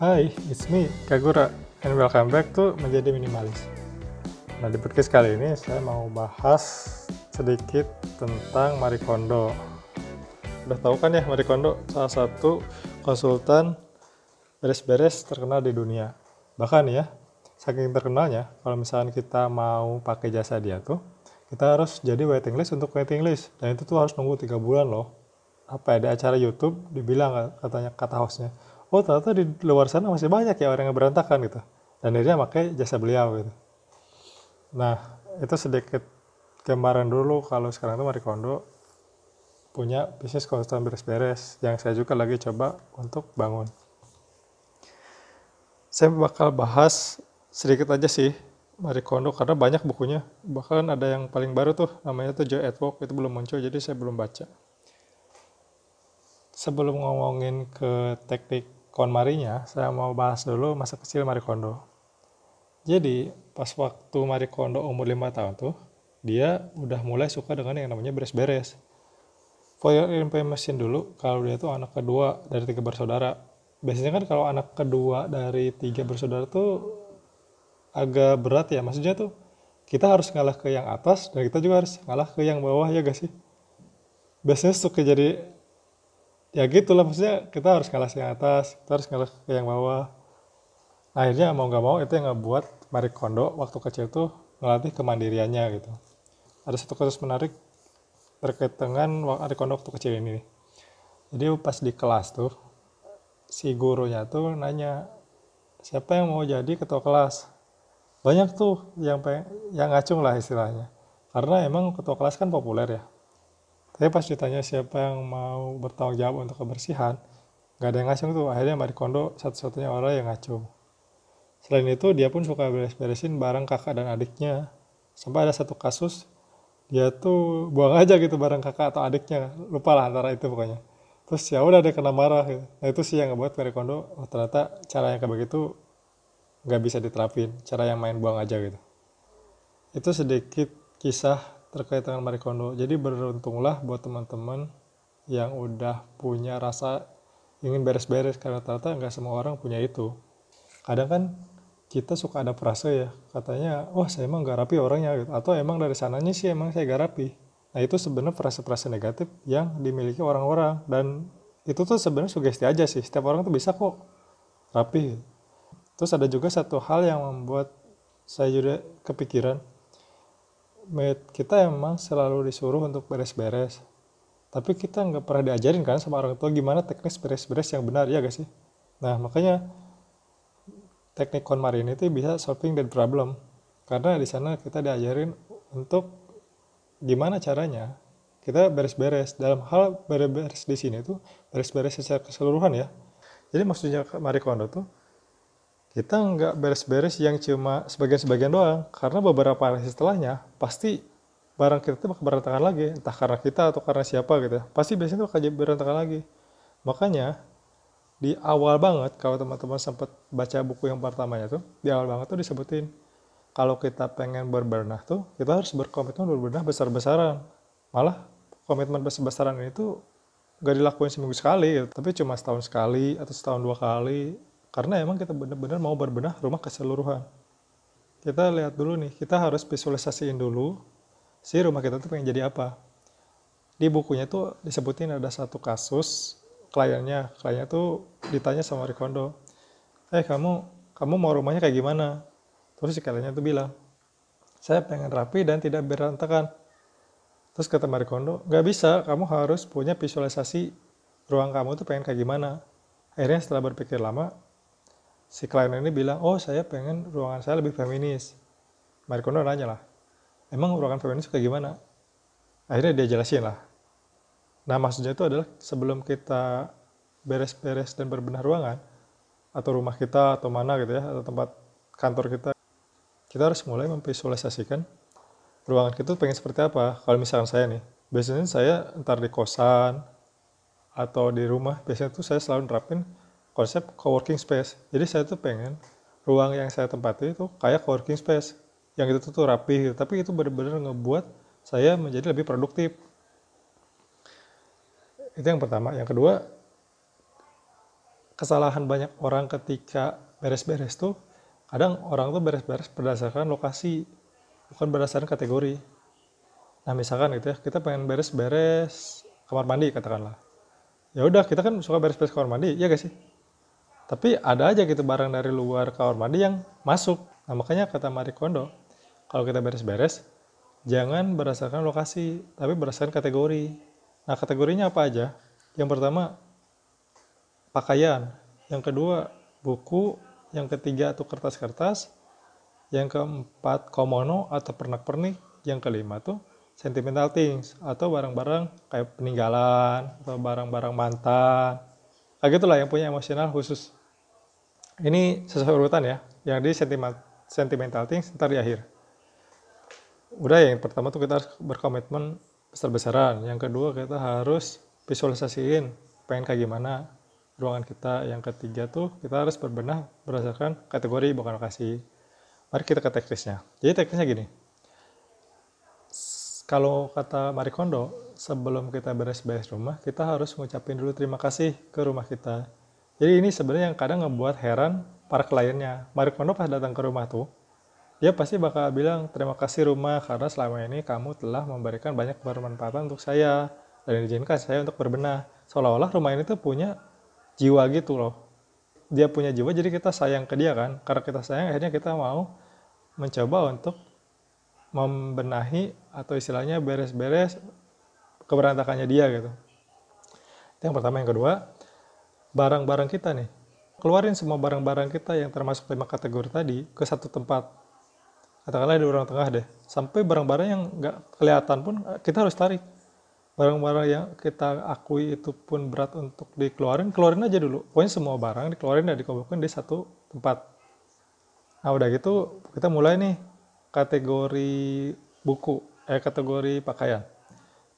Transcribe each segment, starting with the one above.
Hai, it's me, Kagura, and welcome back to Menjadi Minimalis. Nah, di podcast kali ini saya mau bahas sedikit tentang Marie Kondo. Udah tahu kan ya Marie Kondo salah satu konsultan beres-beres terkenal di dunia. Bahkan ya, saking terkenalnya, kalau misalnya kita mau pakai jasa dia tuh, kita harus jadi waiting list untuk waiting list. Dan itu tuh harus nunggu tiga bulan loh. Apa ya, di acara YouTube dibilang katanya kata hostnya, oh ternyata di luar sana masih banyak ya orang yang berantakan gitu. Dan akhirnya pakai jasa beliau gitu. Nah itu sedikit gambaran dulu kalau sekarang tuh Marie Kondo punya bisnis konsultan beres-beres yang saya juga lagi coba untuk bangun. Saya bakal bahas sedikit aja sih Marie Kondo karena banyak bukunya. Bahkan ada yang paling baru tuh namanya tuh Joy at itu belum muncul jadi saya belum baca. Sebelum ngomongin ke teknik KonMari-nya, saya mau bahas dulu masa kecil Marie Kondo. Jadi, pas waktu Marie Kondo umur 5 tahun tuh, dia udah mulai suka dengan yang namanya beres-beres. For your information dulu, kalau dia tuh anak kedua dari tiga bersaudara. Biasanya kan kalau anak kedua dari tiga bersaudara tuh agak berat ya. Maksudnya tuh kita harus ngalah ke yang atas dan kita juga harus ngalah ke yang bawah ya gak sih? Biasanya suka jadi ya gitulah maksudnya kita harus kalah yang atas kita harus kalah ke yang bawah. Akhirnya mau nggak mau itu yang ngebuat Marie Kondo waktu kecil tuh ngelatih kemandiriannya gitu. Ada satu kasus menarik terkait dengan Marie Kondo waktu kecil ini jadi pas di kelas tuh si gurunya tuh nanya siapa yang mau jadi ketua kelas? Banyak tuh yang pengen, yang ngacung lah istilahnya. Karena emang ketua kelas kan populer ya tapi pas ditanya siapa yang mau bertanggung jawab untuk kebersihan, nggak ada yang ngacung tuh. Akhirnya Marie Kondo satu-satunya orang yang ngacung. Selain itu, dia pun suka beres-beresin barang kakak dan adiknya. Sampai ada satu kasus, dia tuh buang aja gitu barang kakak atau adiknya. Lupa lah antara itu pokoknya. Terus ya udah dia kena marah gitu. Nah itu sih yang ngebuat Marie Kondo, oh ternyata cara yang kayak begitu nggak bisa diterapin. Cara yang main buang aja gitu. Itu sedikit kisah terkait dengan Marie Kondo. Jadi beruntunglah buat teman-teman yang udah punya rasa ingin beres-beres karena ternyata nggak semua orang punya itu. Kadang kan kita suka ada frase ya katanya wah saya emang gak rapi orangnya gitu. atau emang dari sananya sih emang saya gak rapi nah itu sebenarnya frase-frase negatif yang dimiliki orang-orang dan itu tuh sebenarnya sugesti aja sih setiap orang tuh bisa kok rapi terus ada juga satu hal yang membuat saya juga kepikiran kita emang selalu disuruh untuk beres-beres. Tapi kita nggak pernah diajarin kan sama orang tua gimana teknis beres-beres yang benar ya gak sih? Nah makanya teknik KonMari itu bisa solving that problem. Karena di sana kita diajarin untuk gimana caranya kita beres-beres. Dalam hal beres-beres di sini tuh beres-beres secara keseluruhan ya. Jadi maksudnya Marie Kondo tuh kita nggak beres-beres yang cuma sebagian-sebagian doang. Karena beberapa hari setelahnya pasti barang kita tuh bakal berantakan lagi. Entah karena kita atau karena siapa gitu pasti biasanya tuh akan berantakan lagi. Makanya di awal banget kalau teman-teman sempat baca buku yang pertamanya tuh di awal banget tuh disebutin. Kalau kita pengen berbenah tuh kita harus berkomitmen berbenah besar-besaran. Malah komitmen besar-besaran ini tuh gak dilakuin seminggu sekali gitu. tapi cuma setahun sekali atau setahun dua kali karena emang kita benar-benar mau berbenah rumah keseluruhan. Kita lihat dulu nih, kita harus visualisasiin dulu si rumah kita tuh pengen jadi apa. Di bukunya tuh disebutin ada satu kasus kliennya, kliennya tuh ditanya sama Rikondo, eh kamu kamu mau rumahnya kayak gimana? Terus si kliennya tuh bilang, saya pengen rapi dan tidak berantakan. Terus kata Marikondo, nggak bisa, kamu harus punya visualisasi ruang kamu tuh pengen kayak gimana. Akhirnya setelah berpikir lama, si klien ini bilang, oh saya pengen ruangan saya lebih feminis. Marikono nanya lah, emang ruangan feminis kayak gimana? Akhirnya dia jelasin lah. Nah maksudnya itu adalah sebelum kita beres-beres dan berbenah ruangan, atau rumah kita, atau mana gitu ya, atau tempat kantor kita, kita harus mulai memvisualisasikan ruangan kita pengen seperti apa. Kalau misalkan saya nih, biasanya saya ntar di kosan, atau di rumah, biasanya tuh saya selalu nerapin konsep co-working space. Jadi saya tuh pengen ruang yang saya tempati itu kayak co-working space. Yang itu tuh rapi gitu. Tapi itu benar-benar ngebuat saya menjadi lebih produktif. Itu yang pertama. Yang kedua, kesalahan banyak orang ketika beres-beres tuh kadang orang tuh beres-beres berdasarkan lokasi bukan berdasarkan kategori nah misalkan gitu ya kita pengen beres-beres kamar mandi katakanlah ya udah kita kan suka beres-beres kamar mandi ya gak sih tapi ada aja gitu barang dari luar kamar mandi yang masuk. Nah makanya kata Marie Kondo kalau kita beres-beres jangan berdasarkan lokasi tapi berdasarkan kategori. Nah kategorinya apa aja? Yang pertama pakaian. Yang kedua buku. Yang ketiga tuh kertas-kertas. Yang keempat komono atau pernak-pernik. Yang kelima tuh sentimental things atau barang-barang kayak peninggalan atau barang-barang mantan. Kayak gitulah yang punya emosional khusus ini sesuai urutan ya. Yang di sentimental sentimental things ntar di akhir. Udah ya yang pertama tuh kita harus berkomitmen besar-besaran. Yang kedua kita harus visualisasiin pengen kayak gimana ruangan kita. Yang ketiga tuh kita harus berbenah berdasarkan kategori bukan lokasi. Mari kita ke teknisnya. Jadi teknisnya gini. Kalau kata Marie Kondo, sebelum kita beres-beres rumah, kita harus ngucapin dulu terima kasih ke rumah kita. Jadi ini sebenarnya yang kadang ngebuat heran para kliennya. Marie Kondo pas datang ke rumah tuh, dia pasti bakal bilang terima kasih rumah karena selama ini kamu telah memberikan banyak bermanfaat untuk saya dan izinkan saya untuk berbenah. Seolah-olah rumah ini tuh punya jiwa gitu loh. Dia punya jiwa jadi kita sayang ke dia kan. Karena kita sayang akhirnya kita mau mencoba untuk membenahi atau istilahnya beres-beres keberantakannya dia gitu. Itu yang pertama, yang kedua, barang-barang kita nih. Keluarin semua barang-barang kita yang termasuk lima kategori tadi ke satu tempat. Katakanlah di ruang tengah deh. Sampai barang-barang yang nggak kelihatan pun kita harus tarik. Barang-barang yang kita akui itu pun berat untuk dikeluarin, keluarin aja dulu. Pokoknya semua barang dikeluarin dan dikumpulkan di satu tempat. Nah udah gitu kita mulai nih kategori buku, eh kategori pakaian.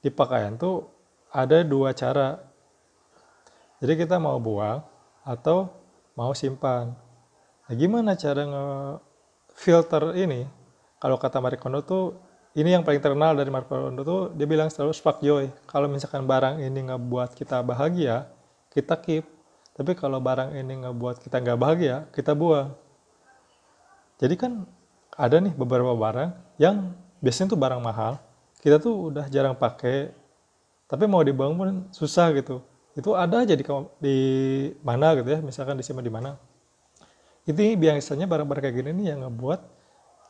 Di pakaian tuh ada dua cara. Jadi kita mau buang atau mau simpan. Nah, gimana cara nge-filter ini? Kalau kata Marie Kondo tuh ini yang paling terkenal dari Marie Kondo tuh dia bilang selalu spark joy. Kalau misalkan barang ini ngebuat kita bahagia, kita keep. Tapi kalau barang ini ngebuat kita nggak bahagia, kita buang. Jadi kan ada nih beberapa barang yang biasanya tuh barang mahal kita tuh udah jarang pakai tapi mau dibuang pun susah gitu itu ada aja di di mana gitu ya misalkan disimpan di mana. Itu biasanya barang-barang kayak gini nih yang ngebuat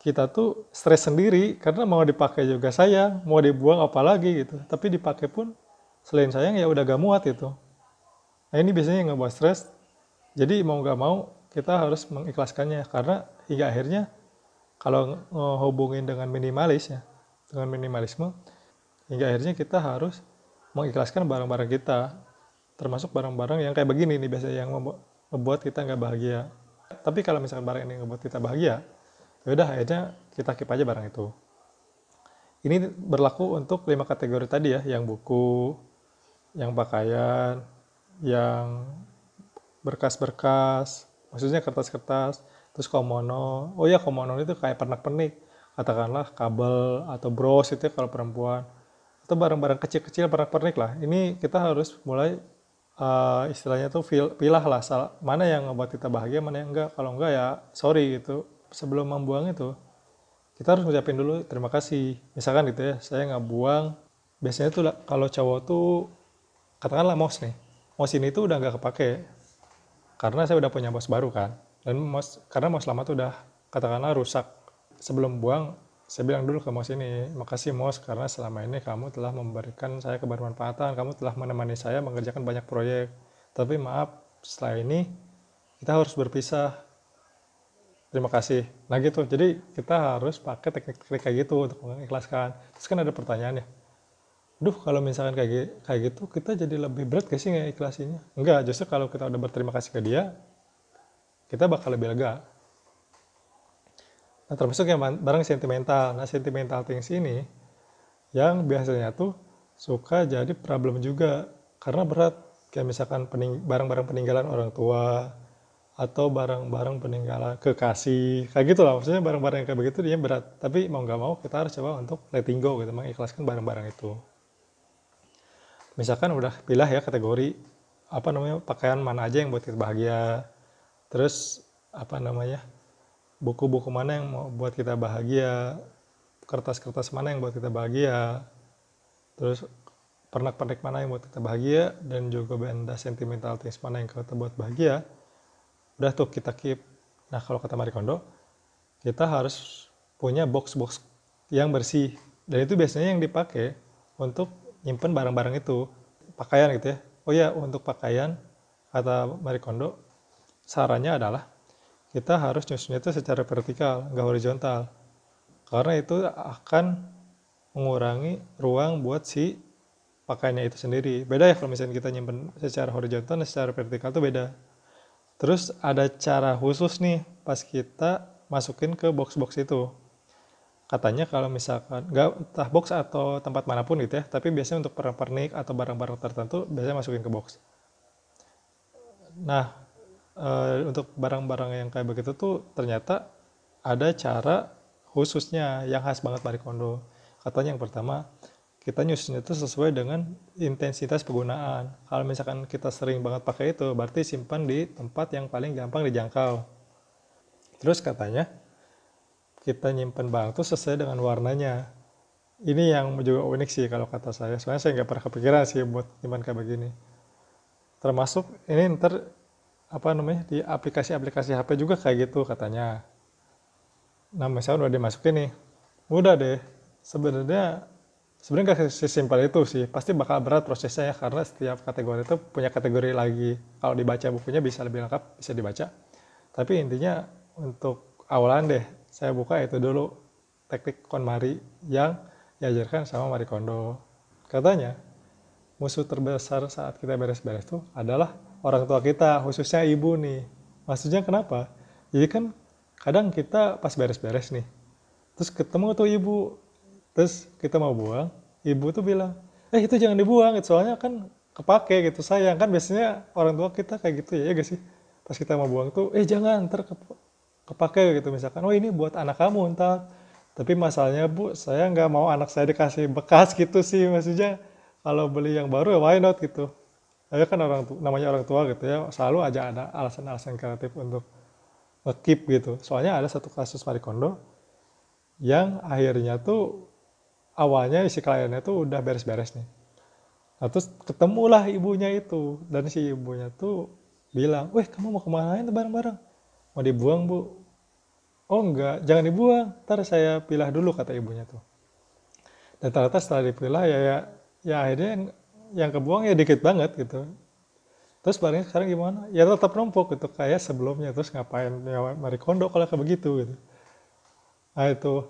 kita tuh stres sendiri karena mau dipakai juga sayang mau dibuang apalagi gitu. Tapi dipakai pun selain sayang ya udah gak muat itu nah ini biasanya yang ngebuat stres. Jadi mau gak mau kita harus mengikhlaskannya karena hingga akhirnya kalau hubungin dengan minimalis ya dengan minimalisme hingga akhirnya kita harus mengikhlaskan barang-barang kita termasuk barang-barang yang kayak begini nih biasanya yang membuat kita nggak bahagia. Tapi kalau misalkan barang ini membuat kita bahagia ya udah akhirnya kita keep aja barang itu. Ini berlaku untuk lima kategori tadi ya yang buku yang pakaian yang berkas-berkas maksudnya kertas-kertas terus komono oh ya komono itu kayak pernak-pernik katakanlah kabel atau bros itu ya kalau perempuan. Atau barang-barang kecil-kecil pernak-pernik lah. Ini kita harus mulai uh, istilahnya tuh pilah lah mana yang membuat kita bahagia mana yang enggak. Kalau enggak ya sorry gitu. Sebelum membuang itu kita harus ngucapin dulu terima kasih. Misalkan gitu ya saya nggak buang. Biasanya tuh kalau cowok tuh katakanlah mouse nih. Mouse ini tuh udah nggak kepake. Karena saya udah punya bos baru kan. Dan mos karena mos lama tuh udah katakanlah rusak. Sebelum buang saya bilang dulu ke mos ini makasih mos karena selama ini kamu telah memberikan saya kebermanfaatan. Kamu telah menemani saya mengerjakan banyak proyek. Tapi maaf setelah ini kita harus berpisah. Terima kasih. Nah gitu. Jadi kita harus pakai teknik-teknik kayak gitu untuk mengikhlaskan. Terus kan ada pertanyaannya duh kalau misalkan kayak gitu kita jadi lebih berat gak sih nggak enggak justru kalau kita udah berterima kasih ke dia kita bakal lebih lega. Nah, termasuk yang barang sentimental. Nah, sentimental things ini yang biasanya tuh suka jadi problem juga karena berat. Kayak misalkan barang-barang peninggalan orang tua atau barang-barang peninggalan kekasih kayak gitu lah maksudnya barang-barang yang kayak begitu dia berat tapi mau nggak mau kita harus coba untuk letting go gitu mengikhlaskan barang-barang itu misalkan udah pilih ya kategori apa namanya pakaian mana aja yang buat kita bahagia terus apa namanya buku-buku mana yang mau buat kita bahagia? Kertas-kertas mana yang buat kita bahagia? Terus pernak-pernik mana yang buat kita bahagia? Dan juga benda sentimental things mana yang kita buat bahagia? Udah tuh kita keep. Nah kalau kata Marie Kondo kita harus punya box-box yang bersih. Dan itu biasanya yang dipakai untuk nyimpen barang-barang itu. Pakaian gitu ya. Oh ya untuk pakaian kata Marie Kondo sarannya adalah kita harus nyusunnya itu secara vertikal nggak horizontal. Karena itu akan mengurangi ruang buat si pakaiannya itu sendiri. Beda ya kalau misalnya kita nyimpen secara horizontal dan secara vertikal itu beda. Terus ada cara khusus nih pas kita masukin ke box-box itu. Katanya kalau misalkan nggak entah box atau tempat mana pun gitu ya tapi biasanya untuk pernik atau barang-barang tertentu biasanya masukin ke box. Nah e, untuk barang-barang yang kayak begitu tuh ternyata ada cara khususnya yang khas banget Marie Kondo katanya yang pertama kita nyusun itu sesuai dengan intensitas penggunaan kalau misalkan kita sering banget pakai itu berarti simpan di tempat yang paling gampang dijangkau terus katanya kita nyimpen barang itu sesuai dengan warnanya. Ini yang juga unik sih kalau kata saya. Soalnya saya nggak pernah kepikiran sih buat nyimpan kayak begini. Termasuk ini ntar apa namanya di aplikasi-aplikasi HP juga kayak gitu katanya. Nah misalnya udah dimasukin nih, udah deh. Sebenarnya sebenarnya nggak sesimpel itu sih. Pasti bakal berat prosesnya ya karena setiap kategori itu punya kategori lagi. Kalau dibaca bukunya bisa lebih lengkap, bisa dibaca. Tapi intinya untuk awalan deh saya buka itu dulu teknik KonMari yang diajarkan sama Marie Kondo. Katanya, musuh terbesar saat kita beres-beres itu adalah orang tua kita, khususnya ibu nih. Maksudnya kenapa? Jadi kan kadang kita pas beres-beres nih, terus ketemu tuh ibu, terus kita mau buang, ibu tuh bilang, eh itu jangan dibuang, soalnya kan kepake gitu sayang kan biasanya orang tua kita kayak gitu ya, ya gak sih? Pas kita mau buang tuh, eh jangan ntar kepake gitu misalkan oh ini buat anak kamu entar tapi masalahnya bu saya nggak mau anak saya dikasih bekas gitu sih maksudnya kalau beli yang baru ya why not gitu saya kan orang namanya orang tua gitu ya selalu aja ada alasan-alasan kreatif untuk keep gitu. Soalnya ada satu kasus Marie Kondo yang akhirnya tuh awalnya si kliennya tuh udah beres-beres nih. Nah terus ketemulah ibunya itu dan si ibunya tuh bilang weh kamu mau ke mana itu bareng-bareng? Mau dibuang bu. Oh enggak jangan dibuang ntar saya pilah dulu kata ibunya tuh. Dan ternyata setelah dipilah ya ya, ya akhirnya yang, kebuang ya dikit banget gitu. Terus barangnya sekarang gimana? Ya tetap numpuk gitu kayak sebelumnya. Terus ngapain? Ya mari kondo kalau kayak begitu gitu. Nah itu.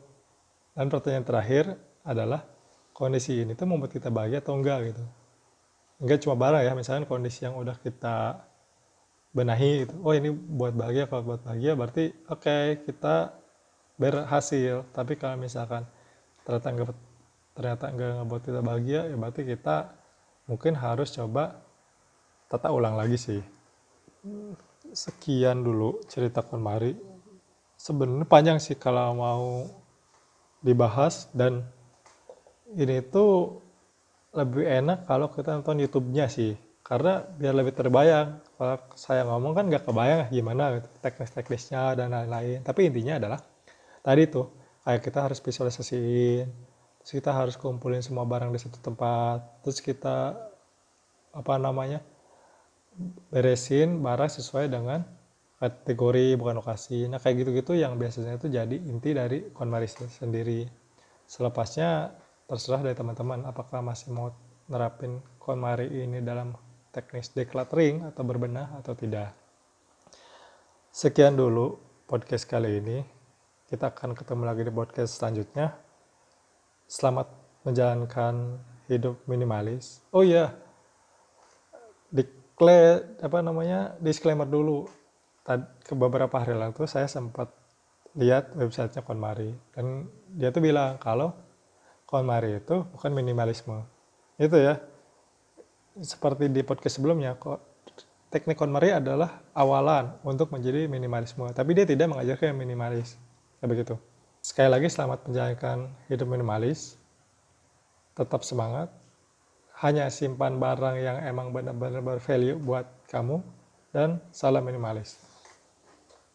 Dan pertanyaan terakhir adalah kondisi ini tuh membuat kita bahagia atau enggak gitu? Enggak cuma barang ya misalnya kondisi yang udah kita benahi itu oh ini buat bahagia kalau buat bahagia berarti oke okay, kita berhasil. Tapi kalau misalkan ternyata nggak ternyata nggak ngebuat kita bahagia ya berarti kita mungkin harus coba tata ulang lagi sih. Sekian dulu cerita konmari sebenarnya panjang sih kalau mau dibahas dan ini tuh lebih enak kalau kita nonton YouTube-nya sih. Karena biar lebih terbayang. Kalau saya ngomong kan nggak kebayang gimana gitu, teknis-teknisnya dan lain-lain. Tapi intinya adalah tadi tuh kayak kita harus visualisasiin terus kita harus kumpulin semua barang di satu tempat terus kita apa namanya beresin barang sesuai dengan kategori bukan lokasi nah kayak gitu-gitu yang biasanya itu jadi inti dari konmaris sendiri selepasnya terserah dari teman-teman apakah masih mau nerapin konmari ini dalam teknis decluttering atau berbenah atau tidak. Sekian dulu podcast kali ini. Kita akan ketemu lagi di podcast selanjutnya. Selamat menjalankan hidup minimalis. Oh iya, declare apa namanya disclaimer dulu. Tadi, ke beberapa hari lalu saya sempat lihat websitenya KonMari dan dia tuh bilang kalau KonMari itu bukan minimalisme. Itu ya, seperti di podcast sebelumnya kok teknik KonMari adalah awalan untuk menjadi minimalisme tapi dia tidak mengajarkan minimalis kayak begitu sekali lagi selamat menjalankan hidup minimalis. Tetap semangat. Hanya simpan barang yang emang benar-benar bervalue buat kamu. Dan salah minimalis